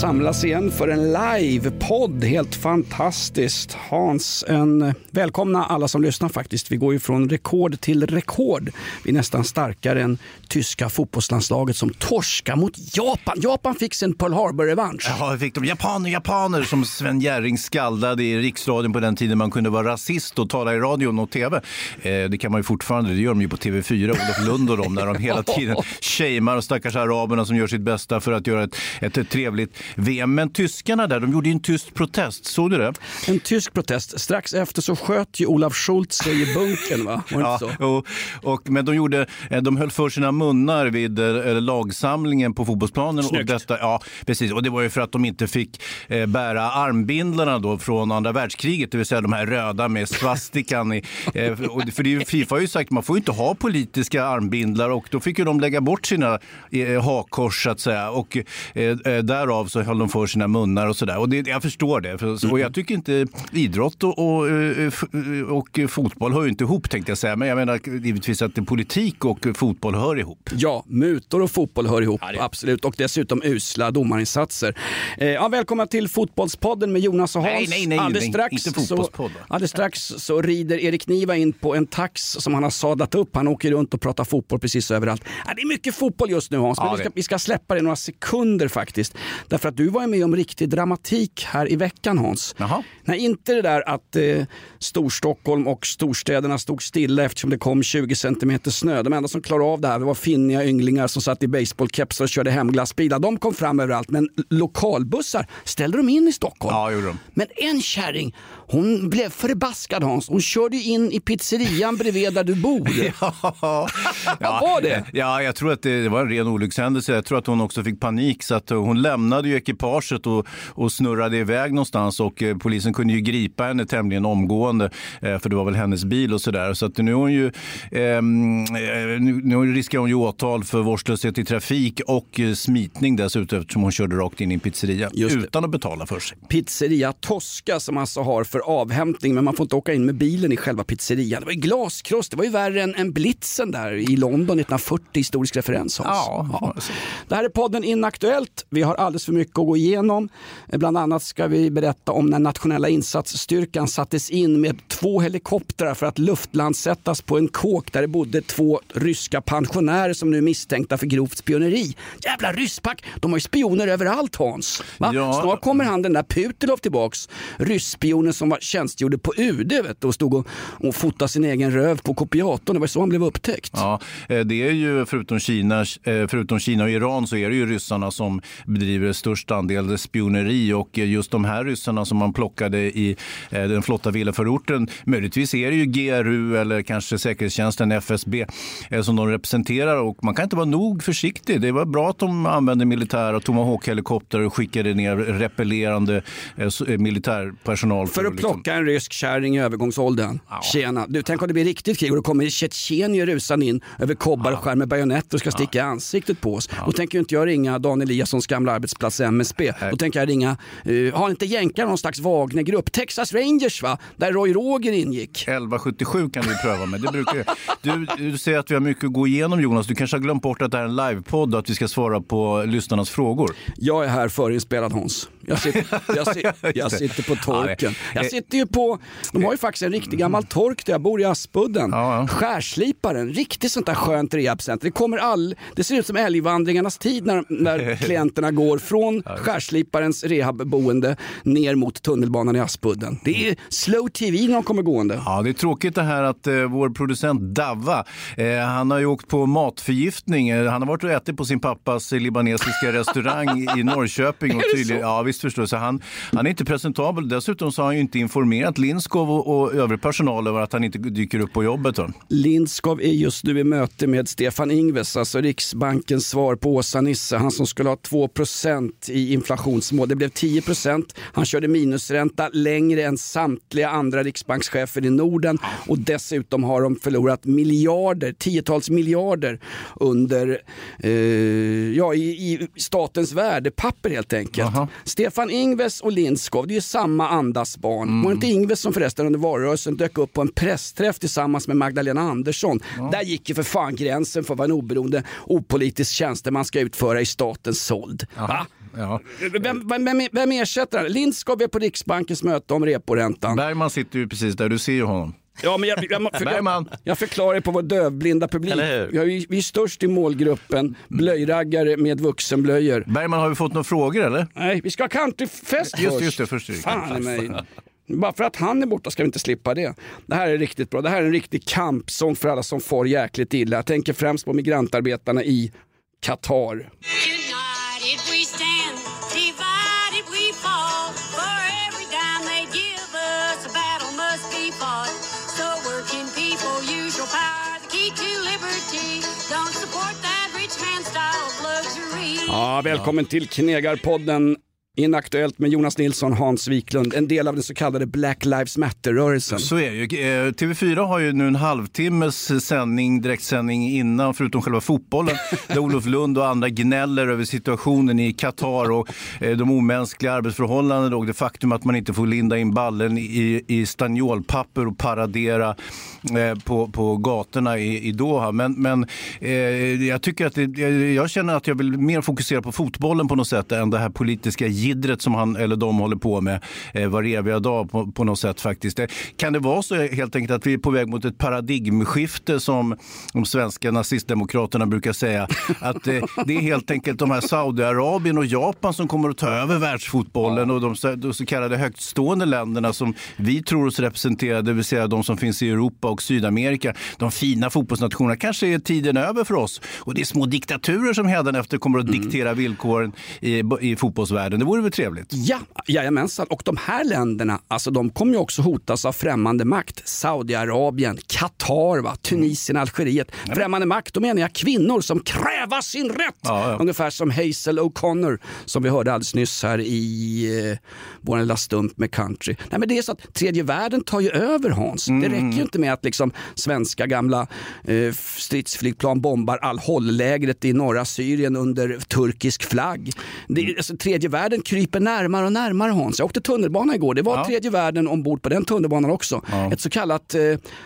Samlas igen för en livepodd. Helt fantastiskt. Hans, en, välkomna alla som lyssnar faktiskt. Vi går ju från rekord till rekord. Vi är nästan starkare än tyska fotbollslandslaget som torskar mot Japan. Japan fick sin Pearl Harbor-revansch. Ja, fick de japaner, japaner som Sven Jerring skaldade i riksradion på den tiden man kunde vara rasist och tala i radion och tv. Eh, det kan man ju fortfarande, det gör de ju på TV4, Olof Lund och dem, när de hela tiden shamear och stackars araberna som gör sitt bästa för att göra ett, ett trevligt VM. Men tyskarna där, de gjorde ju en tyst protest, såg du det? En tysk protest. Strax efter så sköt ju Olaf Schultz sig i bunkern, va? Ja, och, och, men de, gjorde, eh, de höll för sina munnar vid eh, lagsamlingen på fotbollsplanen. Och detta, ja, precis. Och det var ju för att de inte fick eh, bära armbindlarna då från andra världskriget, det vill säga de här röda med svastikan. I, eh, för det är ju, Fifa har ju sagt att man får inte ha politiska armbindlar och då fick ju de lägga bort sina eh, hakkors så att säga. Och eh, eh, därav så höll de för sina munnar och sådär. Och det, jag förstår det. För, och jag tycker inte idrott och, och, eh, f- och fotboll hör ju inte ihop tänkte jag säga. Men jag menar givetvis att politik och fotboll hör ihop. Ja, mutor och fotboll hör ihop, absolut. Och dessutom usla domarinsatser. Eh, ja, välkomna till Fotbollspodden med Jonas och Hans. Nej, nej, nej, alldeles nej, strax inte fotbollspodd, så, alldeles strax så rider Erik Niva in på en tax som han har sadlat upp. Han åker runt och pratar fotboll precis överallt. Ja, det är mycket fotboll just nu Hans, men Ja, vi, ska, vi ska släppa det några sekunder faktiskt. Därför att du var med om riktig dramatik här i veckan Hans. Jaha. Nej, inte det där att eh, Storstockholm och storstäderna stod stilla eftersom det kom 20 centimeter snö. De enda som klarade av det här var finniga ynglingar som satt i baseballkepsar och körde hemglassbilar. De kom fram överallt, men lokalbussar ställde de in i Stockholm. Ja, gjorde de. Men en kärring, hon blev förbaskad Hans. Hon körde in i pizzerian bredvid där du bor. Ja, Vad var det? Ja, jag tror att det, det var en ren olyckshändelse. Jag tror att hon också fick panik så att hon lämnade ju ekipaget och, och snurrade iväg någonstans och eh, polisen kunde ju gripa henne tämligen omgående eh, för det var väl hennes bil och sådär. Så att nu är hon ju, ehm, eh, nu, nu riskerar hon ju åtal för vårdslöshet i trafik och eh, smitning dessutom eftersom hon körde rakt in i en pizzeria utan att betala för sig. Pizzeria Tosca som alltså har för avhämtning men man får inte åka in med bilen i själva pizzerian. Det var ju glaskross, det var ju värre än, än blitzen där i London 1940, historisk referens Hans. Ja, alltså. Det här är podden Inaktuellt. Vi har alldeles för mycket att gå igenom. Eh, Bland annat ska vi berätta om när nationella insatsstyrkan sattes in med två helikoptrar för att luftlandsättas på en kåk där det bodde två ryska pensionärer som nu är misstänkta för grovt spioneri. Jävla rysspack, de har ju spioner överallt Hans. Va? Ja. Snart kommer han den där Putilov tillbaks. Rysspionen som var, tjänstgjorde på UD vet, och stod och, och fotade sin egen röv på kopiatorn. Det var så han blev upptäckt. Ja, eh, det är ju förutom Kina, eh, förutom Kina och Iran så är det ju ryssarna som bedriver störst andel spioneri och eh, just de här ryssarna som man plockade i eh, den flotta villaförorten, möjligtvis är det ju GRU eller kanske säkerhetstjänsten FSB eh, som de representerar och man kan inte vara nog försiktig. Det var bra att de använde militär och Tomahawk-helikopter och skickade ner repellerande militärpersonal. För att liksom- plocka en rysk kärring i övergångsåldern. Tjena. Du, tänk om det blir riktigt krig och då kommer tjetjenier rusande in över kobbar och skär med bajonetter och ska sticka i ansiktet på oss. Då tänker inte jag ringa Dan Eliassons gamla arbetsplats MSB. Då tänker jag ringa, uh, har inte jänkarna någon slags Wagnergrupp? Texas Rangers va? Där Roy Roger ingick. 1177 kan du pröva med. Det brukar, du, du säger att vi har mycket att gå igenom Jonas. Du kanske har glömt bort att det här är en livepodd och att vi ska svara på lyssnarnas frågor. Jag är här förinspelad Hans. Jag sitter, jag, si- jag sitter på torken. Ja, Jag det- sitter ju på, de har ju faktiskt en riktig gammal tork där jag bor i Aspudden. Skärsliparen, riktigt sånt där skönt rehabcenter. Det kommer all, det ser ut som älgvandringarnas tid när, när klienterna går från skärsliparens rehabboende ner mot tunnelbanan i Aspudden. Det är slow tv när de kommer gående. Ja, det är tråkigt det här att eh, vår producent Davva, eh, han har ju åkt på matförgiftning. Eh, han har varit och ätit på sin pappas eh, libanesiska restaurang i Norrköping. Och så? ja, jag. Så han, han är inte presentabel. Dessutom så har han ju inte informerat Lindskov och, och övrig personal över att han inte dyker upp på jobbet. Då. Lindskov är just nu i möte med Stefan Ingves, alltså Riksbankens svar på Åsa-Nisse. Han som skulle ha 2% i inflationsmål. Det blev 10% Han körde minusränta längre än samtliga andra riksbankschefer i Norden och dessutom har de förlorat miljarder, tiotals miljarder under eh, ja, i, i statens värdepapper helt enkelt. Jaha. Stefan Ingves och Lindskov, det är ju samma andas barn. Var det inte Ingves som förresten under valrörelsen dök upp på en pressträff tillsammans med Magdalena Andersson? Där gick ju för fan gränsen för vad en oberoende opolitisk tjänsteman ska utföra i statens sold. Va? Ja. Vem, vem, vem, vem ersätter han? Lindskov är på Riksbankens möte om reporäntan. Bergman sitter ju precis där, du ser ju honom. Ja, men jag, jag, jag, Bergman. jag förklarar på vår dövblinda publik. Vi, vi är störst i målgruppen blöjraggare med vuxenblöjor. Bergman, har vi fått några frågor eller? Nej, vi ska ha countryfest Just- först. just det, först Fan i mig. Bara för att han är borta ska vi inte slippa det. Det här är riktigt bra. Det här är en riktig kampsång för alla som får jäkligt illa. Jag tänker främst på migrantarbetarna i Qatar. Ja, välkommen till Knegarpodden. Inaktuellt med Jonas Nilsson, Hans Wiklund, en del av den så kallade Black Lives Matter-rörelsen. Så är det ju. Eh, TV4 har ju nu en halvtimmes sändning, direktsändning innan, förutom själva fotbollen, där Olof Lund och andra gnäller över situationen i Qatar och eh, de omänskliga arbetsförhållandena och det faktum att man inte får linda in ballen i, i stanniolpapper och paradera eh, på, på gatorna i, i Doha. Men, men jag tycker att det, jag känner att jag vill mer fokusera på fotbollen på något sätt än det här politiska jiddret som han eller de håller på med eh, var eviga dag på, på något sätt faktiskt. Eh, Kan det vara så helt enkelt att vi är på väg mot ett paradigmskifte som de svenska nazistdemokraterna brukar säga? Att eh, det är helt enkelt de här Saudiarabien och Japan som kommer att ta över världsfotbollen och de, så- de så kallade högtstående länderna som vi tror oss representera, det vill säga de som finns i Europa och Sydamerika. De fina fotbollsnationerna kanske är tiden över för oss och det är små diktaturer som hädanefter kommer att diktera villkoren i, i fotbollsvärlden. Det vore väl trevligt? Ja, jajamensan. Och de här länderna, alltså de kommer ju också hotas av främmande makt. Saudiarabien, Qatar, va? Tunisien, Algeriet. Främmande makt, då menar jag kvinnor som kräva sin rätt. Ja, ja. Ungefär som Hazel O'Connor som vi hörde alldeles nyss här i eh, vår lilla stump med country. Nej, men det är så att tredje världen tar ju över Hans. Mm. Det räcker ju inte med att liksom svenska gamla eh, stridsflygplan bombar Al-Hol-lägret i norra Syrien under turkisk flagg. Det, alltså, tredje världen kryper närmare och närmare Hans. Jag åkte tunnelbana igår. Det var Ja. tredje världen ombord på den tunnelbanan också. Ett så kallat eh,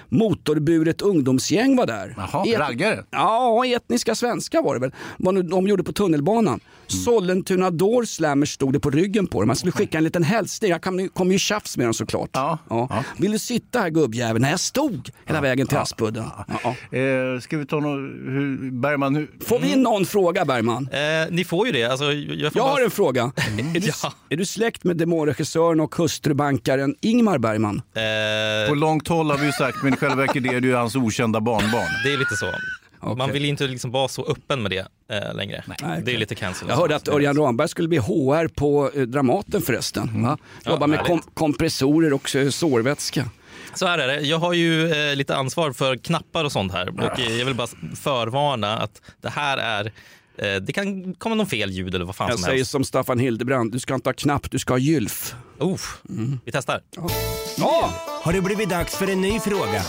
motorburet ungdomsgäng var där. Jaha, Et- raggare? Ja, etniska svenskar var det väl. Vad nu de gjorde på tunnelbanan. Sollentuna Door Slammers stod det på ryggen på dem. Man skulle skicka en liten hälsning. Jag kom, kom ju tjafs med dem såklart. Ja, ja. Vill du sitta här gubbjävel? Nej, jag stod hela vägen till Aspudden. Ja. Eh, ska vi ta något, hur, Bergman, hur, Får vi in någon fråga Bergman? Eh, ni får ju det. Alltså, jag får Jag bara... har en fråga. Är du, Ja. är du släkt med demonregissören och hustrubankaren Ingmar Bergman? Eh, på långt håll har vi ju sagt, men i själva verket är det ju hans okända barnbarn. det är lite så. Okej. Man vill inte liksom vara så öppen med det eh, längre. Nej, Det är lite cancel. Jag hörde att Örjan Ramberg skulle bli HR på eh, Dramaten förresten. Va? Jobba med kom- kompressorer och eh, sårvätska. Så här är det. Jag har ju eh, lite ansvar för knappar och sånt här. Och eh, jag vill bara förvarna att det här är det kan komma någon fel ljud eller vad fan Jag som säger helst. som Staffan Hildebrand, du ska inte ha knapp, du ska ha gylf. Oh, Vi testar. Ja! Har det blivit dags för en ny fråga?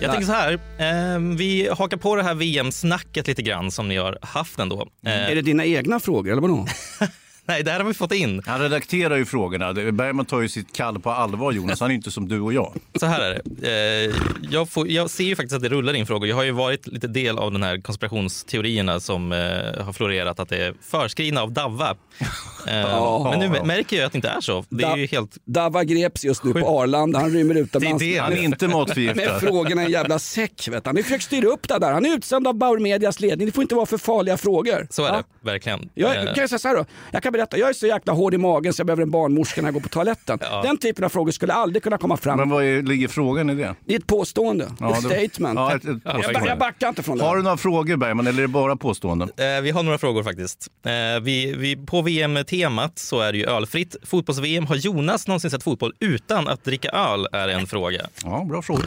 Jag tänker så här. Eh, vi hakar på det här VM-snacket lite grann som ni har haft ändå. Eh, Är det dina egna frågor eller vadå? Nej, det här har vi fått in. Han redakterar ju frågorna. Det- Bergman tar ju sitt kall på allvar, Jonas. Han är inte som du och jag. Så här är det. Eh, jag, får, jag ser ju faktiskt att det rullar in frågor. Jag har ju varit lite del av den här konspirationsteorierna som eh, har florerat att det är förskrivna av Davva. Eh, men nu märker jag att det inte är så. Det är ju helt... Dava greps just nu på Arlanda. Han rymmer utomlands. Det är det. Han är inte Med matförgiftad. frågorna i en jävla säck. Vet. Han har försökt styra upp det där. Han är utsänd av Bauer Medias ledning. Det får inte vara för farliga frågor. Så är Ja. det verkligen. Jag, kan jag, säga så här då? jag kan berätta, jag är så jäkla hård i magen så jag behöver en barnmorska när jag går på toaletten. Den typen av frågor skulle aldrig kunna komma fram. Men vad är, ligger frågan i det? Det är ett påstående, Ja, ett det- statement. Ja, ett- ett jag, påstående. jag backar inte från det. Har du några frågor Bergman eller är det bara påståenden? Eh, vi har några frågor faktiskt. Eh, vi, vi, på VM-temat så är det ju ölfritt. Fotbolls-VM, har Jonas någonsin sett fotboll utan att dricka öl? Är en fråga. Ja, bra fråga.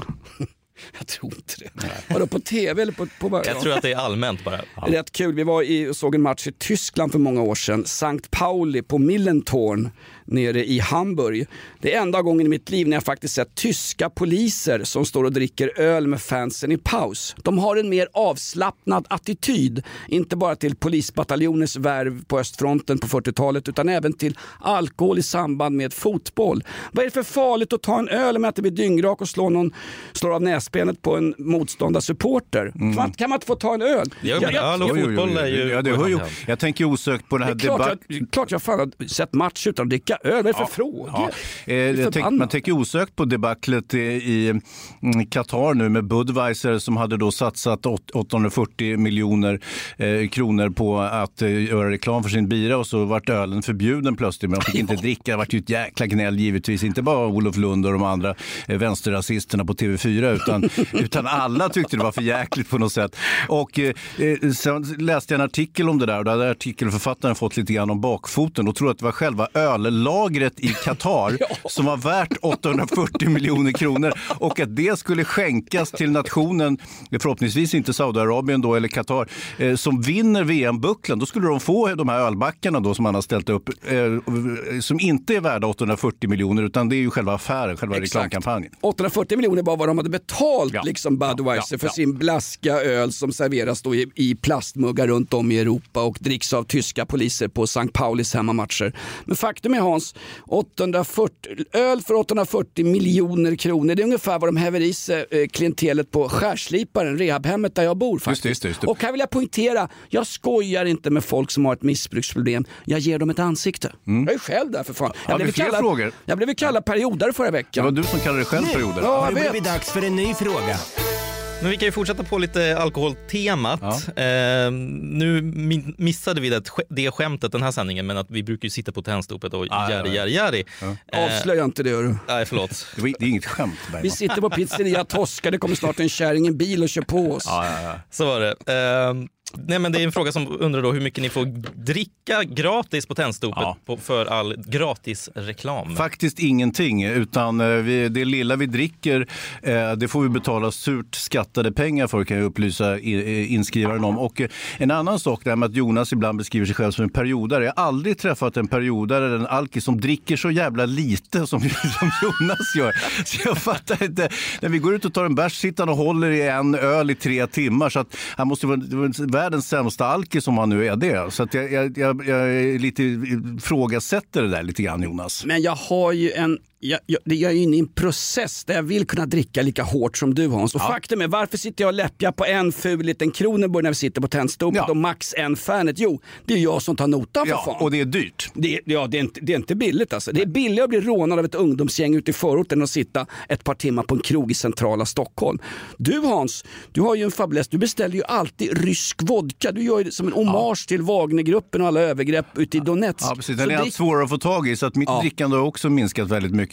Jag tror inte det. Vadå, på tv eller på... på Jag tror att det är allmänt bara. Rätt kul. Vi var i, och såg en match i Tyskland för många år sedan. Sankt Pauli på Millentorn nere i Hamburg. Det är enda gången i mitt liv när jag faktiskt sett tyska poliser som står och dricker öl med fansen i paus. De har en mer avslappnad attityd. Inte bara till polisbataljonens värv på östfronten på 40-talet utan även till alkohol i samband med fotboll. Vad är det för farligt att ta en öl om jag inte blir dyngrak och slår, någon, slår av näsbenet på en motståndarsupporter? Kan, man, kan man inte få ta en öl? Ja, men öl och Jo, jo, jo, fotboll är ju... Jag tänker osökt på det här Det är klart, debatt... jag, klart jag fan har sett match utan att dricka öl. Vad är det för frågor? Ja. Eh, tänk, man tänker osökt på debaclet i, i mm, Qatar nu med Budweiser som hade då satsat åt- 840 miljoner eh, kronor på att eh, göra reklam för sin bira och så vart ölen förbjuden plötsligt. Men de fick inte dricka. Det vart ju ett jäkla gnäll givetvis. Inte bara Olof Lund och de andra eh, vänsterrasisterna på TV4 utan, utan alla tyckte det var för jäkligt på något sätt. Och eh, eh, sen läste jag en artikel om det där och då hade artikelförfattaren fått lite grann om bakfoten och tror att det var själva öllagret i Qatar som var värt 840 miljoner kronor och att det skulle skänkas till nationen, förhoppningsvis inte Saudiarabien då eller Qatar, eh, som vinner VM-bucklan. Då skulle de få de här ölbackarna då som man har ställt upp eh, som inte är värda 840 miljoner utan det är ju själva affären, själva reklamkampanjen. 840 miljoner var vad de hade betalt Ja. liksom Budweiser Ja, ja, för ja. sin blaska öl som serveras då i, i plastmuggar runt om i Europa och dricks av tyska poliser på St. Paulis hemmamatcher. Men faktum är Hans, 840, öl för 840 miljoner kronor, det är ungefär vad de häver i sig eh, klientelet på Skärsliparen, rehabhemmet där jag bor faktiskt. det, just det, just det. Och här vill jag poängtera, jag skojar inte med folk som har ett missbruksproblem, jag ger dem ett ansikte. Jag är själv där för fan. Jag Har blev kallad, frågor? jag blev kallad periodare förra Det veckan. var du som kallade det själv perioder. Ja, Nu blir det vet. dags för en ny fråga. Men vi kan ju fortsätta på lite alkoholtemat. Eh, nu missade vi det, det skämtet den här sändningen, men att vi brukar ju sitta på tändstopet och ja, jari, ja. jari, jari. Eh, Avslöja inte det hörru. nej, förlåt. Det, var, det är inget skämt Vi Bergman. sitter på pizzeria Tosca, det kommer snart en kärring i en bil och kör på oss. Ja, ja, ja. Så var det. Eh, nej, men det är en fråga som undrar då hur mycket ni får dricka gratis på tändstopet Ja. på, för all gratis reklam. Faktiskt ingenting, utan eh, vi, det lilla vi dricker eh, det får vi betala surt skattade pengar för kan jag upplysa inskrivaren om. Och eh, en annan sak det här med att Jonas ibland beskriver sig själv som en periodare. Jag har aldrig träffat en periodare eller en alkis som dricker så jävla lite som, som Jonas gör. Så jag fattar inte. När vi går ut och tar en bärs sitter han och håller i en öl i tre timmar. Så att han måste vara världens sämsta alkis om han nu är det. Så att jag, jag, jag, jag är lite ifrågasätter det där lite grann Jonas. Men jag har ju en jag, jag, jag är inne i en process där jag vill kunna dricka lika hårt som du Hans. Och faktum är, varför sitter jag och läppjar på en ful liten Kronenburg när vi sitter på tändstopet Ja. och max en Fernet? Jo, det är jag som tar notan för Ja, fan. och det är dyrt. Det, ja, det, är inte, det är inte billigt alltså. Det är billigare att bli rånad av ett ungdomsgäng ute i förorten än att sitta ett par timmar på en krog i centrala Stockholm. Du Hans, du har ju en fäbless. Du beställer ju alltid rysk vodka. Du gör ju det som en hommage till Wagnergruppen och alla övergrepp ute i Donetsk. Ja, precis. Den är allt drick- svårare att få tag i så att mitt Ja. drickande har också minskat väldigt mycket.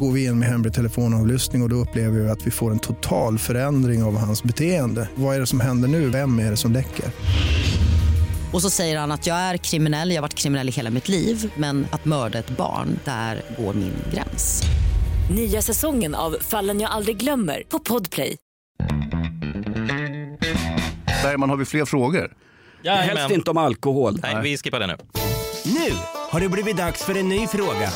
Går vi in med hemlig telefonavlyssning och, och då upplever vi att vi får en total förändring av hans beteende. Vad är det som händer nu? Vem är det som läcker? Och så säger han att jag är kriminell, jag har varit kriminell i hela mitt liv men att mörda ett barn, där går min gräns. Nya säsongen av Fallen jag aldrig glömmer på Podplay. Bergman, har vi fler frågor? Jajamän. Helst inte om alkohol. Nej, vi skippar det nu. Nu har det blivit dags för en ny fråga.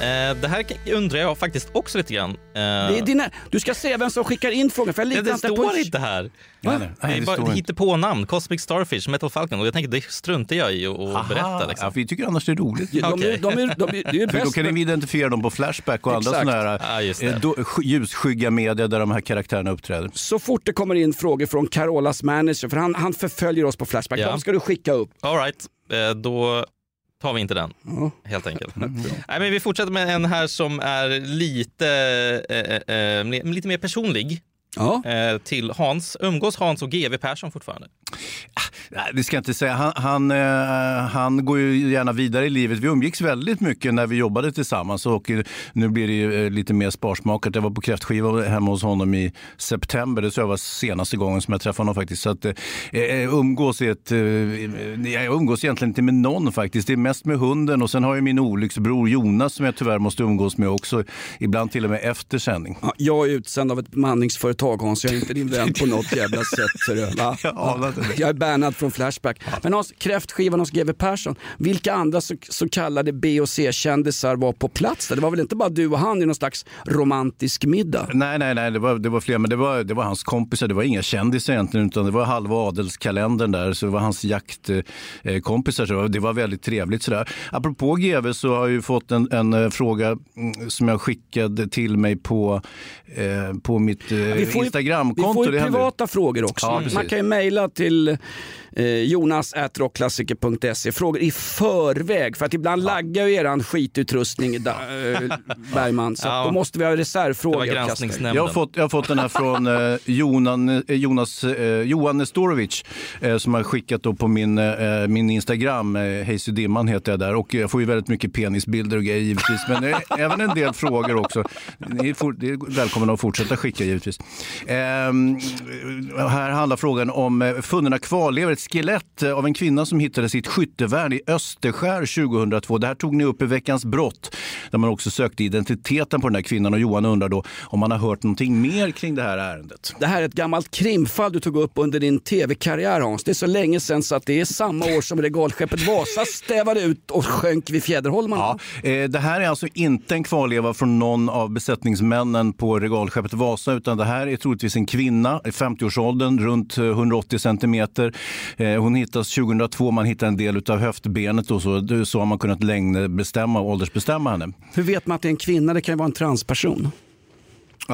Eh, det här undrar jag faktiskt också lite grann. Eh, Det är dina, du ska säga vem som skickar in frågan. För jag det, litar det inte står på... inte här. Nej, nej, Det är det bara står inte. på namn, Cosmic Starfish, Metal Falcon. Och jag tänker det struntar jag i att berätta. Liksom. Ja, för vi tycker annars det är roligt. De, de, det då kan vi identifiera dem på Flashback och andra sådana här Ja, det. eh, då, sk- ljusskygga medier där de här karaktärerna uppträder. Så fort det kommer in frågor från Carolas manager, för han, han förföljer oss på Flashback, Ja. de ska du skicka upp. All right, eh, då tar vi inte den. Helt enkelt. Nej, men vi fortsätter med en här som är lite, eh, eh, lite mer personlig. Ja. Eh, till Hans. Umgås Hans och GW Persson fortfarande? Nej, det ska jag inte säga. Han, han, eh, han går ju gärna vidare i livet. Vi umgicks väldigt mycket när vi jobbade tillsammans och nu blir det ju eh, lite mer sparsmakat. Jag var på kräftskiva hemma hos honom i september. Det jag var senaste gången som jag träffade honom faktiskt. Så att eh, umgås är ett... Eh, jag umgås egentligen inte med någon faktiskt. Det är mest med hunden och sen har jag min olycksbror Jonas som jag tyvärr måste umgås med också. Ibland till och med efter sändning. Ja, jag är utsänd av ett bemanningsföretag Hans, jag är inte din vän på något jävla sätt. ser du, va? Det. Jag är bannad från Flashback. Men Hans, kräftskivan hos GW Persson, vilka andra så, så kallade B och C-kändisar var på plats där? Det var väl inte bara du och han i någon slags romantisk middag? Nej, nej, nej, det var, det var fler, men det var, det var hans kompisar. Det var inga kändisar egentligen, utan det var halva adelskalendern där, så det var hans jaktkompisar. Så det var, väldigt trevligt sådär. Apropå GV så har jag ju fått en, en eh, fråga mm, som jag skickade till mig på, eh, på mitt eh, får ju, vi Instagramkonto. får ju privata frågor också. Ja, Man kan ju mejla till eh, jonas.rockklassiker.se frågor i förväg. För att ibland laggar ju eran skitutrustning da, eh, Bergman. Så Ja. då måste vi ha reservfrågor. Jag har, fått, jag har fått den här från eh, Jonan, eh, Jonas, eh, Johan Nestorovic eh, som har skickat då på min, eh, min Instagram. Eh, Hayes dimman heter jag där och jag får ju väldigt mycket penisbilder och grejer givetvis. Men eh, även en del frågor också. Ni är välkomna att fortsätta skicka givetvis. Eh, här handlar frågan om eh, funna kvarlevor, ett skelett eh, av en kvinna som hittade sitt skyttevärn i Österskär 2002. Det här tog ni upp i Veckans brott där man också sökte identiteten på den här kvinnan och Johan undrar då om man har hört någonting mer kring det här ärendet. Det här är ett gammalt krimfall du tog upp under din tv-karriär Hans. Det är så länge sedan så att det är samma år som regalskeppet Vasa stävade ut och sjönk vid Fjäderholmarna. Ja, eh, det här är alltså inte en kvarleva från någon av besättningsmännen på regalskeppet Vasa utan det här är troligtvis en kvinna i 50-årsåldern, runt eh, 180 centimeter. Eh, hon hittas 2002, man hittar en del av höftbenet och så, så har man kunnat längdbestämma och åldersbestämma henne. Hur vet man att det är en kvinna? Det kan ju vara en transperson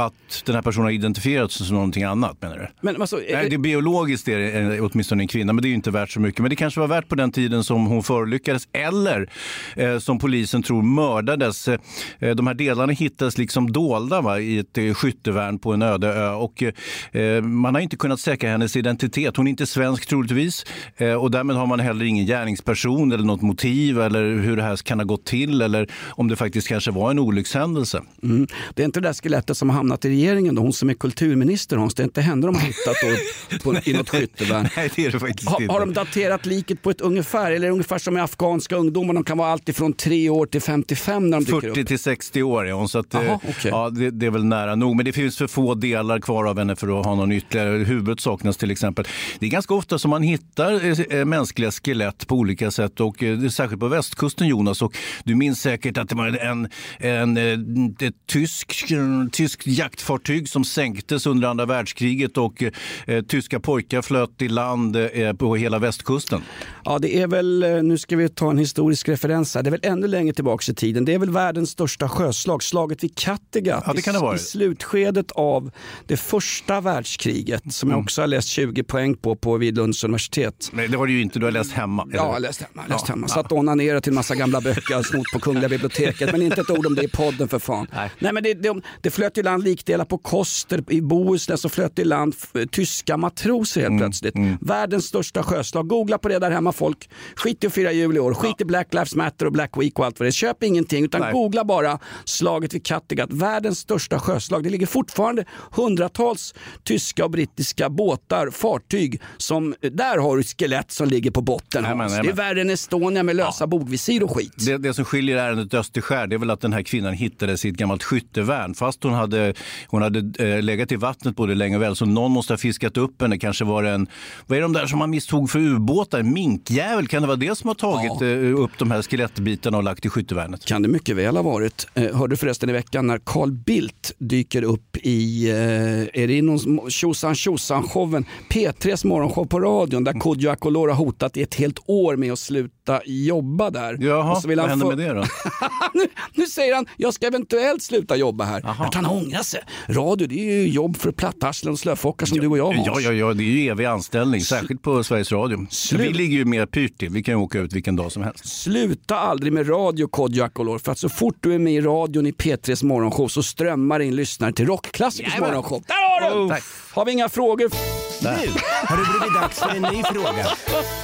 att den här personen har identifierats som någonting annat menar du? Men alltså, Nej, det är biologiskt är det eh, åtminstone en kvinna, men det är ju inte värt så mycket. Men det kanske var värt på den tiden som hon förolyckades eller eh, som polisen tror mördades. Eh, de här delarna hittades liksom dolda va, i ett eh, skyttevärn på en öde ö och eh, man har inte kunnat säkra hennes identitet. Hon är inte svensk troligtvis eh, och därmed har man heller ingen gärningsperson eller något motiv eller hur det här kan ha gått till eller om det faktiskt kanske var en olyckshändelse. Mm. Det är inte det där skelettet som har hamnat i regeringen, då, hon som är kulturminister Hans. Det är inte henne de har hittat då, på, i något skyttevärn. Nej, det är det faktiskt Ha, inte. har de daterat liket på ett ungefär? Eller ungefär som med afghanska ungdomar, de kan vara allt ifrån 3 år till 55 när de dyker 40 upp. till 60 år är hon, så att, eh, Jaha, okej. ja, det, det är väl nära nog. Men det finns för få delar kvar av henne för att ha någon ytterligare. Huvudet saknas till exempel. Det är ganska ofta som man hittar eh, mänskliga skelett på olika sätt och eh, särskilt på västkusten Jonas. Och du minns säkert att det var en, en, eh, ett tysk, tysk jaktfartyg som sänktes under andra världskriget och eh, tyska pojkar flöt i land eh, på hela västkusten. Ja, det är väl, eh, nu ska vi ta en historisk referens här, det är väl ännu längre tillbaka i tiden. Det är väl världens största sjöslag, slaget vid Kattegatt Ja, det kan det vara. i slutskedet av det första världskriget som Mm. jag också har läst 20 poäng på, på vid Lunds universitet. Nej, det har du ju inte, du har läst hemma. eller? Ja, jag läst hemma. Läst Ja, hemma. Satt och onanerade till en massa gamla böcker jag snott på Kungliga biblioteket. Men inte ett ord om det i podden för fan. Nej. men det, det, det flöt i land likdelar på Koster i Bohuslän så flöt i land f- tyska matroser Mm, helt plötsligt. Världens största sjöslag. Googla på det där hemma folk. Skit i att fira jul i år. Skit i Black Lives Matter och Black Week och allt vad det är. Köp ingenting utan Nej. googla bara slaget vid Kattegatt. Världens största sjöslag. Det ligger fortfarande hundratals tyska och brittiska båtar, fartyg som, där har du skelett som ligger på botten. Nämen, Hans. Det är värre än Estonia med lösa bogvisir och skit. Det, det som skiljer ärendet Österskär det är väl att den här kvinnan hittades i ett gammalt skyttevärn. Fast hon hade, hon hade eh, legat i vattnet både länge och väl så någon måste ha fiskat upp henne. Kanske var det en, vad är de där som man misstog för ubåtar? En minkjävel? Kan det vara det som har tagit eh, upp de här skelettbitarna och lagt i skyttevärnet? Kan det mycket väl ha varit. Eh, hörde förresten i veckan när Carl Bildt dyker upp i, eh, är det någon tjosan tjosan showen P3s morgonshow på radion där Kodjo Akolor har hotat i ett helt år med att sluta jobba där. Jaha, Och så vill vad han händer få- med det då? nu, nu säger han, jag ska eventuellt sluta jobba här. Att han ångrar sig. Radio, det är ju jobb för plattarslen och slöfockar som du och jag Hans. Ja, ja, ja, det är ju evig anställning, särskilt på Sveriges Radio. Slut. Vi ligger ju mer pyrt till. Vi kan ju åka ut vilken dag som helst. Sluta aldrig med radio Kodjo för att så fort du är med i radion i P3s morgonshow så strömmar in lyssnare till Rockklassikers morgonshow. Där har du! Tack. Har vi inga frågor? Nu har det blivit dags för en ny fråga.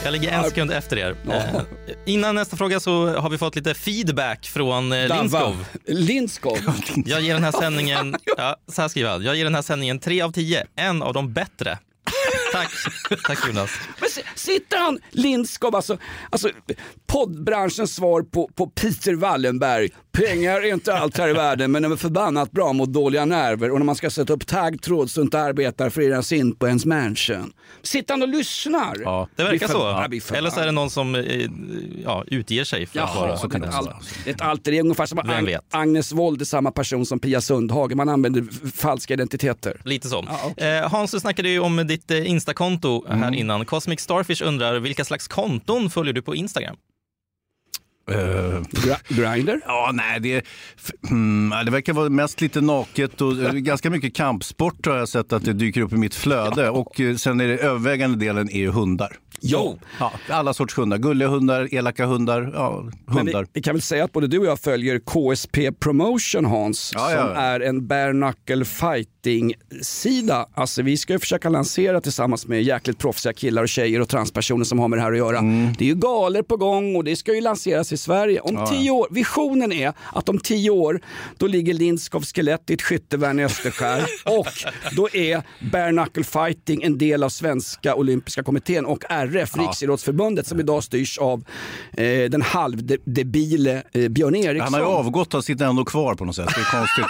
Jag ligger en sekund efter er. Eh, innan nästa fråga så har vi fått lite feedback från eh. Lindskov. Lindskov? Jag ger den här sändningen, ja, så här skriver han. Jag ger den här sändningen 3 av 10, en av de bättre. Tack, tack Jonas. Men si- sitter han, Lindskov, alltså, alltså poddbranschens svar på, på Peter Wallenberg. Pengar är inte allt här i världen men de är förbannat bra mot dåliga nerver och när man ska sätta upp taggtråd så inte arbetar förenas in på ens mansion. Sitter han och lyssnar? Ja, det verkar så. förbannad. Eller så är det någon som eh, ja, utger sig för att vara... Jaha, det är ett, al- det är ett alter ego, ungefär som att Ag-? Agnes Wold är samma person som Pia Sundhage. Man använder falska identiteter. Lite så. eh, Hans, du snackade ju om ditt eh, Instakonto här Mm. innan. Cosmic Starfish undrar vilka slags konton följer du på Instagram? Grinder? Ja, nej, det, mm, det verkar vara mest lite naket och eh, ganska mycket kampsport har jag sett att det dyker upp i mitt flöde. Och eh, sen är det övervägande delen är ju hundar. Jo. Ja, alla sorts hundar. Gulliga hundar, elaka hundar, ja, hundar. vi, vi kan väl säga att både du och jag följer KSP Promotion Hans, Ja, som ja. är en bare knuckle fighting-sida. Alltså vi ska ju försöka lansera tillsammans med jäkligt proffsiga killar och tjejer och transpersoner som har med det här att göra. Det är ju galer på gång och det ska ju lanseras i Sverige. Om tio år, visionen är att om tio år, då ligger Lindskov skelett i ett skyttevärn i Österskär och då är bare knuckle fighting en del av Svenska Olympiska Kommittén och RF, Ja. Riksidrottsförbundet, som idag styrs av eh, den halvdebile eh, Björn Eriksson. Han har ju avgått, han sitter ändå kvar på något sätt. Det är konstigt.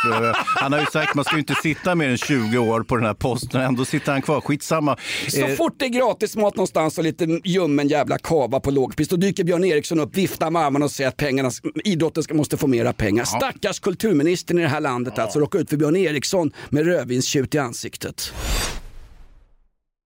Han har ju sagt att man ska ju inte sitta mer än 20 år på den här posten. Ändå sitter han kvar. Skitsamma. Så Eh, fort det är gratis mat någonstans och lite ljummen jävla kava på lågpris, då dyker Björn Eriksson upp, viftar med armarna och säger att pengarna, idrotten ska, måste få mera pengar. Stackars kulturministern i det här landet alltså, råkar ut för Björn Eriksson med rödvinstjut i ansiktet.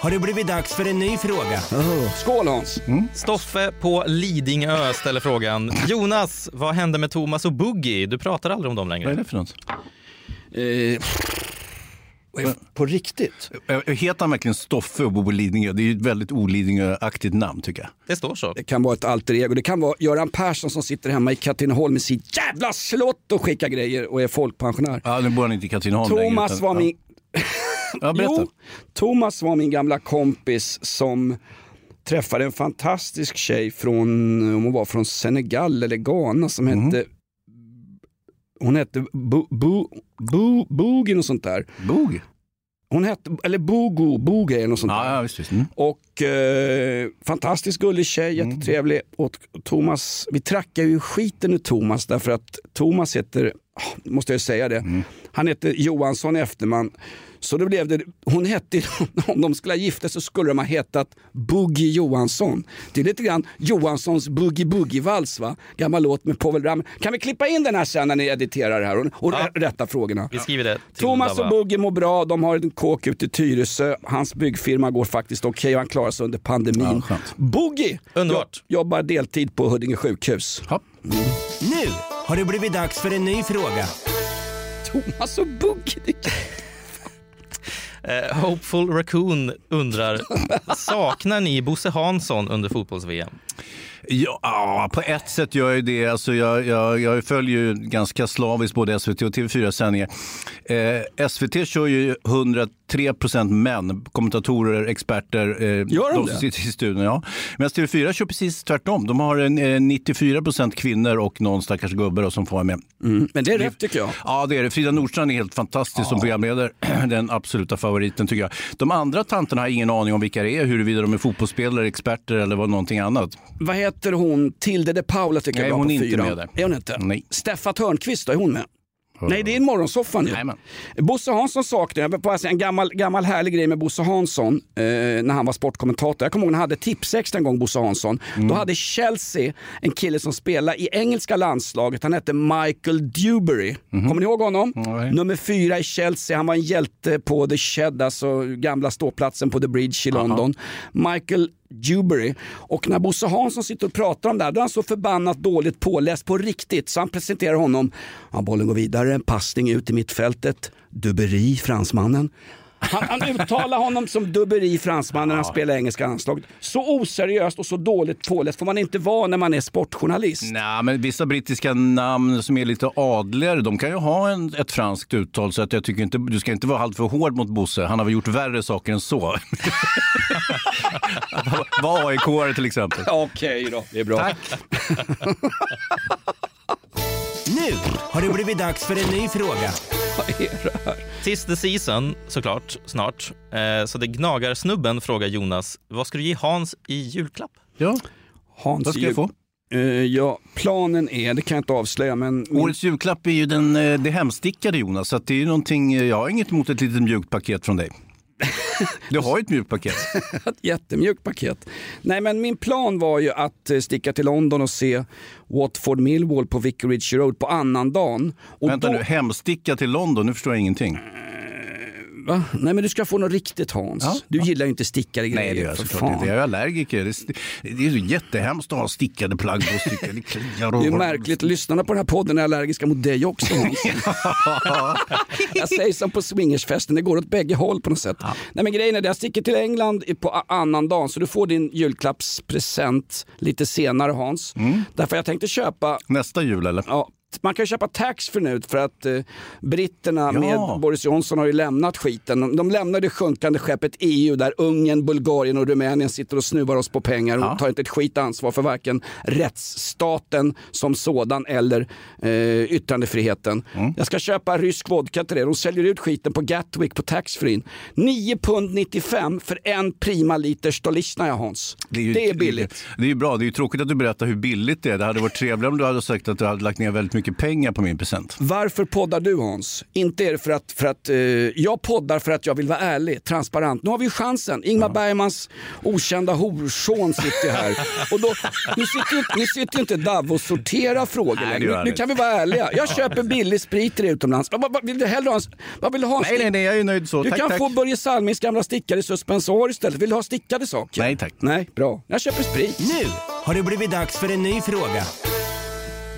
Har det blivit dags för en ny fråga. Skål Hans! Stoffe på Lidingö ställer frågan. Jonas, vad hände med Thomas och Boogie? Du pratar aldrig om dem längre. Vad är det för något? Eh, på riktigt? Eh, Heter han verkligen Stoffe och bor på Lidingö? Det är ju ett väldigt olidingö-aktigt namn tycker jag. Det står så. Det kan vara ett alter ego. Det kan vara Göran Persson som sitter hemma i Katrineholm med sitt jävla slott och skickar grejer och är folkpensionär. Ja, nu bor han inte i Katrineholm längre, Thomas utan- var min... Ja, berätta. Jo, Thomas var min gamla kompis som träffade en fantastisk tjej från, om hon var från Senegal eller Ghana som Mhm. hette hon hette Bo, Bo, Bo, Boogie och sånt där. Boogie? Hon hette, eller Bogo, Boogie eller något sånt Ja, där. ja, visst. Mm. Och eh, fantastiskt gullig tjej, jättetrevlig. Och Thomas, vi trackar ju skiten ur Thomas därför att Thomas heter, ah, måste jag säga det, han heter Johansson i efternamn. Så då blev det, hon hette, om de skulle ha gifta sig så skulle de ha hetat Boogie Johansson. Det är lite grann Johanssons Boogie Boogie-vals va? Gammal låt med Povel Ramel. Kan vi klippa in den här sen när ni editerar det här och, och Ja. rätta frågorna? Vi skriver det Thomas och Boogie mår bra, de har en kåk ute i Tyresö. Hans byggfirma går faktiskt okej och han klarar sig under pandemin. Ja. Boogie Underbart. jo- jobbar deltid på Huddinge sjukhus. Ja. Nu har det blivit dags för en ny fråga. Thomas och Boogie. det- Eh, Hopeful Raccoon undrar, saknar ni Bosse Hansson under fotbolls-VM? Ja, ja, på ett sätt gör jag det. Alltså jag, jag, jag följer ju ganska slaviskt både SVT och TV4-sändningar. Eh, SVT kör ju 103 procent män, kommentatorer, experter. Eh, Gör de de som sitter i studion. Ja. Medan TV4 kör precis tvärtom. De har en, eh, 94 procent kvinnor och någon stackars gubbe då, som får vara med. Mm, men det är rätt tycker jag. Ja, det är det. Frida Nordstrand är helt fantastisk som programledare. Den absoluta favoriten tycker jag. De andra tanterna har ingen aning om vilka det är, huruvida de är fotbollsspelare, experter eller vad någonting annat. Vad heter hon? Tilde de Paula tycker Nej, jag är bra hon på inte fyran. med där. Är hon inte? Nej. Steffa Törnqvist då, är hon med? Nej, det är morgonsoffan ju. Jajamän. Bosse Hansson saknar jag. Bara säga En gammal, gammal härlig grej med Bosse Hansson eh, när han var sportkommentator. Jag kommer ihåg när han hade Tipsextra en gång, Bosse Hansson. Mm. Då hade Chelsea en kille som spelade i engelska landslaget. Han hette Michael Dewberry. Kommer ni ihåg honom? Nej. Nummer fyra i Chelsea. Han var en hjälte på The Shed, alltså gamla ståplatsen på The Bridge i London. Michael Dewberry. Och när Bosse Hansson sitter och pratar om det här, då är han så förbannat dåligt påläst på riktigt så han presenterar honom. Ja, bollen går vidare, passning ut i mittfältet. duberi, fransmannen. Han, han uttalar honom som dubberi fransmannen när han spelar engelska landslaget. Så oseriöst och så dåligt påläst får man inte vara när man är sportjournalist. Nej, men vissa brittiska namn som är lite adligare, de kan ju ha en, ett franskt uttal. Så att jag tycker inte, du ska inte vara alltför hård mot Bosse. Han har väl gjort värre saker än så. Var aik till exempel. Okej då, det är bra. Tack. Nu har det blivit dags för en ny fråga. Vad är det här? Tis the season, såklart, snart. Eh, så det gnagar snubben frågar Jonas, vad ska du ge Hans i julklapp? Ja, Hans vad ska jag få? Eh, ja, planen är, det kan jag inte avslöja, men Årets julklapp är ju den, eh, det hemstickade Jonas. Så att det är ju någonting, eh, jag har inget emot ett litet mjukt paket från dig. Du har ju ett mjukt paket. ett jättemjukt paket. Nej, men min plan var ju att eh, sticka till London och se Watford Millwall på Vicarage Road på annandagen. Och Vänta då, nu, hemsticka till London, nu förstår jag ingenting. Va? Nej, men du ska få något riktigt Hans. Ja. Du gillar ju inte stickade grejer. Nej, det gör jag såklart inte. Jag är allergiker. Det är, ju jättehemskt att ha stickade plagg på stycken. Det kliar och... Det är märkligt, lyssnarna på den här podden är allergiska mot dig också Hans. jag säger som på swingersfesten, det går åt bägge håll på något sätt. Nej men grejen är det, jag sticker till England på annan dag så du får din julklappspresent lite senare Hans. Därför jag tänkte köpa Nästa jul eller? Ja, man kan köpa taxfree nu för att eh, britterna Ja. med Boris Johnson har ju lämnat skiten. De, de lämnar det sjunkande skeppet EU där Ungern, Bulgarien och Rumänien sitter och snuvar oss på pengar och tar inte ett skit ansvar för varken rättsstaten som sådan eller eh, yttrandefriheten. Mm. Jag ska köpa rysk vodka till det. De säljer ut skiten på Gatwick på taxfree. 9 pund 95 för en prima liter Stolichnaya Hans. Det är, ju- billigt. Det är ju bra. Det är ju tråkigt att du berättar hur billigt det är. Det hade varit trevligare om du hade sagt att du hade lagt ner väldigt mycket pengar på min present. Varför poddar du Hans? Inte är det för att, för att eh, jag poddar för att jag vill vara ärlig, transparent. Nu har vi ju chansen. Ingmar Bergmans okända horson sitter här. Och då, nu sitter ju nu sitter inte Dav och sorterar frågor Nej, längre. Nu, nu kan vi vara ärliga. Jag köper billig sprit till dig utomlands. Vad, vad, vill du hellre ha? en- Vad vill du ha? Nej, nej, nej, jag är nöjd så. Du tack, kan tack. få Börje Salmings gamla stickare i suspensor istället. Vill du ha stickade saker? Nej tack. Nej, bra. Jag köper sprit. Nu har det blivit dags för en ny fråga.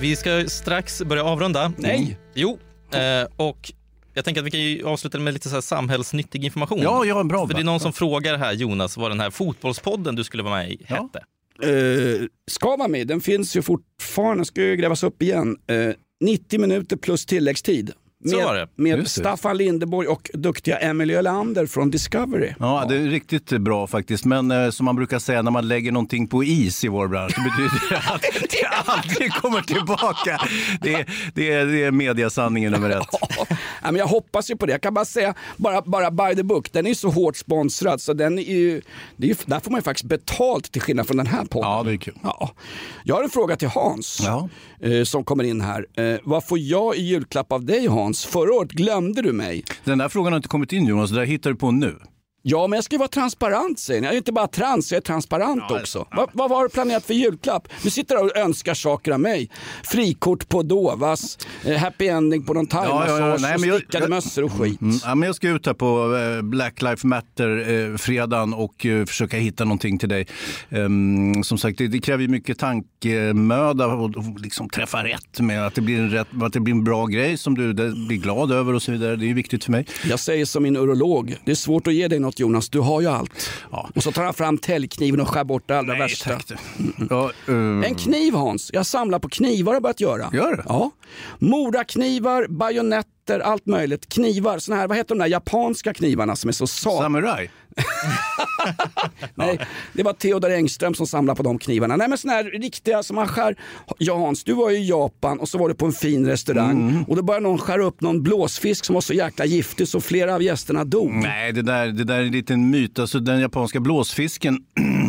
Vi ska strax börja avrunda. Nej. Jo, eh, och jag tänker att vi kan ju avsluta med lite så här samhällsnyttig information. Ja, ja, bra, För det är någon som frågar här, Jonas, vad den här fotbollspodden du skulle vara med i hette. Eh, ska vara med. Den finns ju fortfarande, ska ju grävas upp igen. Eh, 90 minuter plus tilläggstid. Med, med. Staffan Lindeborg och duktiga Emily Ölander från Discovery. Ja, det är riktigt bra faktiskt. Men eh, som man brukar säga när man lägger någonting på is i vår bransch, det betyder det att det aldrig kommer tillbaka. Det är, det är, det är mediasanningen nummer ett. Ja, men jag hoppas ju på det. Jag kan bara säga, bara, bara by the book, den är så hårt sponsrad så den är ju, det är ju, där får man ju faktiskt betalt till skillnad från den här podden. Ja, det är kul. Ja. Jag har en fråga till Hans Ja. eh, som kommer in här. Eh, vad får jag i julklapp av dig Hans? Hans, Förra året glömde du mig. Den där frågan har inte kommit in Jonas, det där hittar du på nu. Ja, men jag ska ju vara transparent säger ni. Jag är inte bara trans, jag är transparent också. Vad, vad var du planerat för julklapp? Du sitter och önskar saker av mig. Frikort på Dovas, eh, happy ending på någon thaimassage, men och jag- stickade mössor och skit. Mm, ja, men jag ska ut här på eh, Black Lives Matter-fredagen och eh, försöka hitta någonting till dig. Ehm, som sagt, det, det kräver ju mycket tankemöda och, och liksom träffa rätt med att det, blir en rätt, att det blir en bra grej som du det, blir glad över och så vidare. Det är ju viktigt för mig. Jag säger som min urolog, det är svårt att ge dig något Jonas, du har ju allt. Ja. Och så tar han fram täljkniven och skär bort det allra värsta. tack du. Ja, eh, En kniv Hans, jag samlar på knivar har jag börjat göra. Gör du? Ja. Moraknivar, bajonetter, allt möjligt. Knivar, såna här, vad heter de där japanska knivarna som är så sag... Samurai? Nej, det var Theodor Engström som samlade på de knivarna. Nej men såna här riktiga som man skär. Hans, du var ju i Japan och så var du på en fin restaurang Mm. och då började någon skära upp någon blåsfisk som var så jäkla giftig så flera av gästerna dog. Nej, det där, det där är en liten myt. Alltså, den japanska blåsfisken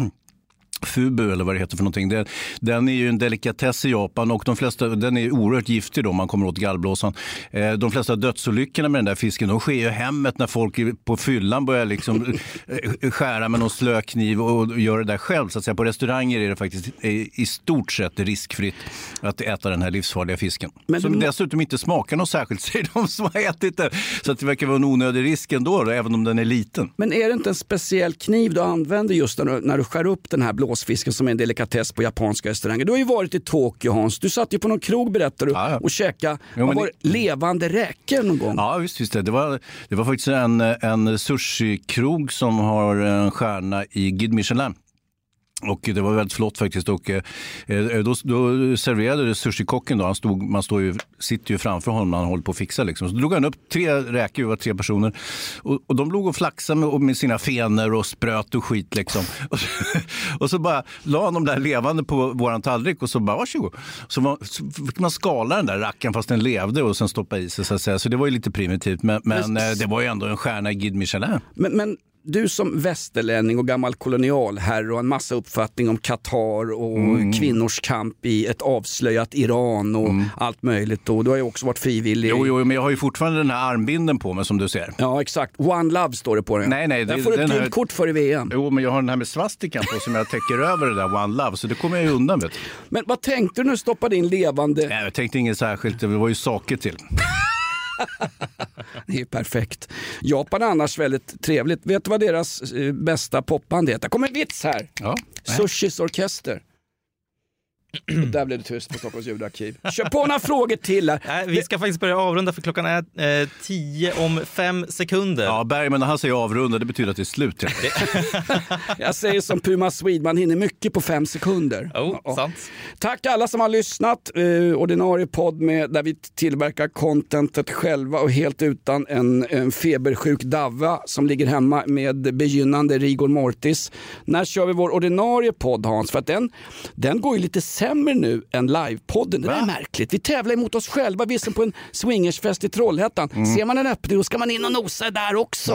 Fubu eller vad det heter för någonting. Den, den är ju en delikatess i Japan och de flesta, den är oerhört giftig då om man kommer åt gallblåsan. Eh, de flesta dödsolyckorna med den där fisken de sker ju i hemmet när folk på fyllan börjar liksom eh, skära med någon slökniv och gör det där själv. Så att säga. På restauranger är det faktiskt i, i stort sett riskfritt att äta den här livsfarliga fisken. Men som du dessutom inte smakar något särskilt säger de som har ätit den. Så att det verkar vara en onödig risk ändå, då, även om den är liten. Men är det inte en speciell kniv du använder just när du, när du skär upp den här blåsfisken som är en delikatess på japanska restauranger? Du har ju varit i Tokyo Hans, du satt ju på någon krog berättar du Ja, ja. och käkade Jo, var det, levande räkor någon gång. Ja, visst. visst det. Det, var, det var faktiskt en, en sushi-krog som har en stjärna i Guide Michelin. Och det var väldigt flott faktiskt. Och, eh, då, då serverade sushikocken, då, han stod, man står ju, sitter ju framför honom när han håller på att fixa. Liksom. Så drog han upp tre räkor, vi var tre personer. Och, och de låg och flaxade med, med sina fenor och spröt och skit. Liksom. Och, så, och så bara la han dem där levande på våran tallrik och så bara varsågod. Så, var, så fick man skala den där rackaren fast den levde och sen stoppa i sig. Så, att säga. så det var ju lite primitivt. Men, men Men- eh, det var ju ändå en stjärna i Guide Michelin. Men, men du som västerlänning och gammal kolonialherre och en massa uppfattning om Qatar och Mm. kvinnors kamp i ett avslöjat Iran och allt möjligt. Och du har ju också varit frivillig. Jo, jo, men jag har ju fortfarande den här armbinden på mig som du ser. Ja exakt, One Love står det på den. Nej, nej, det- får du den ett gult kort för i VM. Jo, men jag har den här med svastikan på som jag täcker över det där One Love, så det kommer jag ju undan. Du. Men vad tänkte du när du stoppade in levande? Nej, jag tänkte inget särskilt, det var ju saker till. Det är perfekt. Japan är annars väldigt trevligt. Vet du vad deras eh, bästa popband heter? kommer en vits här. Ja. Sushis orkester. Och där blev det tyst på Stockholms ljudarkiv. Kör på några frågor till här. Nej, vi ska faktiskt börja avrunda för klockan är eh, tio om fem sekunder. Ja, Bergman när han säger avrunda, det betyder att det är slut. Jag säger som Puma Swede, man hinner mycket på fem sekunder. Oh, Ja. sant. Tack alla som har lyssnat. Eh, ordinarie podd med, där vi tillverkar contentet själva och helt utan en, en febersjuk Davva som ligger hemma med begynnande rigor mortis. När kör vi vår ordinarie podd Hans? För att den, den går ju lite sämre nu än livepodden. Det där är märkligt. Vi tävlar emot oss själva. Vi är som på en swingersfest i Trollhättan. Mm. Ser man en öppning då ska man in och nosa där också.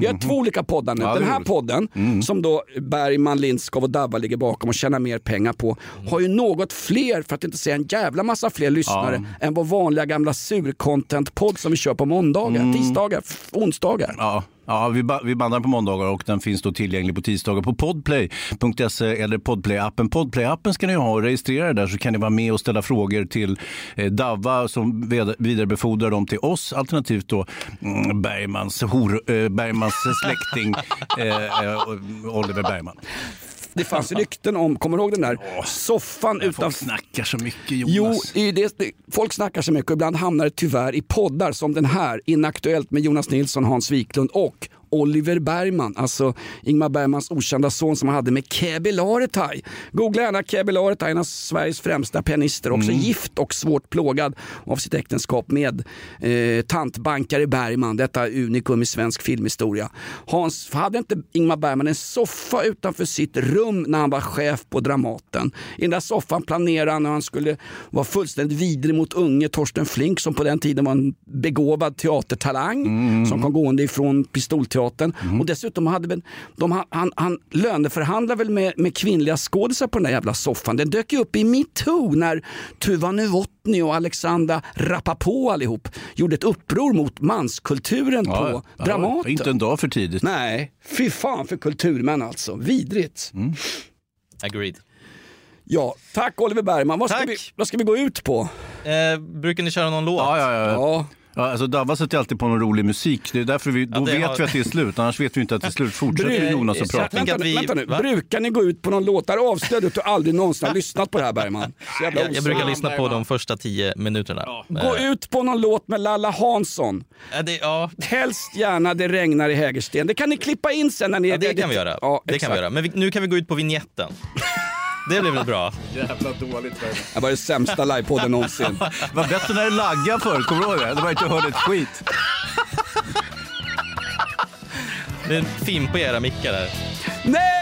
Vi har två olika poddar nu. Ja, Den är här podden som då Bergman, Lindskov och Dabba ligger bakom och tjänar mer pengar på har ju något fler, för att inte säga en jävla massa fler lyssnare än vår vanliga gamla sur-content-podd som vi kör på måndagar, tisdagar, onsdagar. Ja. Ja, vi, ba- vi bandar på måndagar och den finns då tillgänglig på tisdagar på podplay.se eller podplay-appen. Podplay-appen ska ni ha och registrera er där så kan ni vara med och ställa frågor till eh, Davva som vidarebefordrar dem till oss alternativt då mm, Bergmans, hor, eh, Bergmans släkting eh, eh, Oliver Bergman. Det fanns rykten om, kommer du ihåg den där soffan Folk utanför snackar så mycket Jonas. Jo, det, det, folk snackar så mycket och ibland hamnar det tyvärr i poddar som den här, Inaktuellt med Jonas Nilsson, Hans Wiklund och Oliver Bergman, alltså Ingmar Bergmans okända son som han hade med Kebe Laretaj. Googla gärna Kebe Laretaj, en av Sveriges främsta pianister, också gift och svårt plågad av sitt äktenskap med eh, tantbankare Bergman, detta unikum i svensk filmhistoria. Hans, hade inte Ingmar Bergman en soffa utanför sitt rum när han var chef på Dramaten? I den där soffan planerade han när han skulle vara fullständigt vidrig mot unge Torsten Flink som på den tiden var en begåvad teatertalang som kom gående ifrån Pistolteatern. Och dessutom hade de, han, han, han löneförhandlade väl med, med kvinnliga skådisar på den där jävla soffan. Den dök ju upp i metoo när Tuva Novotny och Alexandra Rapapå allihop gjorde ett uppror mot manskulturen på ja, Dramaten. Inte en dag för tidigt. Nej, fy fan för kulturmän alltså. Vidrigt. Agreed. Ja, tack Oliver Bergman. Vad ska, Tack. vi, vad ska vi gå ut på? Eh, brukar ni köra någon låt? Ja, ja, ja. Ja, Ja, alltså Davva sätter alltid på någon rolig musik. Det är därför vi, då det vet har- vi att det är slut. Annars vet vi inte att det är slut. Fortsätter Bru- Jonas att prata. vänta, vi- vänta nu. va? Brukar ni gå ut på någon låt där avslöjar att du aldrig någonsin har lyssnat på det här Bergman? Jag, jag brukar lyssna på de första tio minuterna. Gå Eh, ut på någon låt med Lalla Hansson. eh, det, ja, Helst gärna Det regnar i Hägersten. Det kan ni klippa in sen när ni ja, är det ready. kan vi göra. Ja, det kan vi göra. Men vi, nu kan vi gå ut på vignetten. Det blir väl bra? Jävla dåligt. Det var det sämsta livepodden någonsin. Det var bättre när det laggade förr, kommer du ihåg det? Det var inte hörde ett skit. Det är en film på era mickar där. Nej!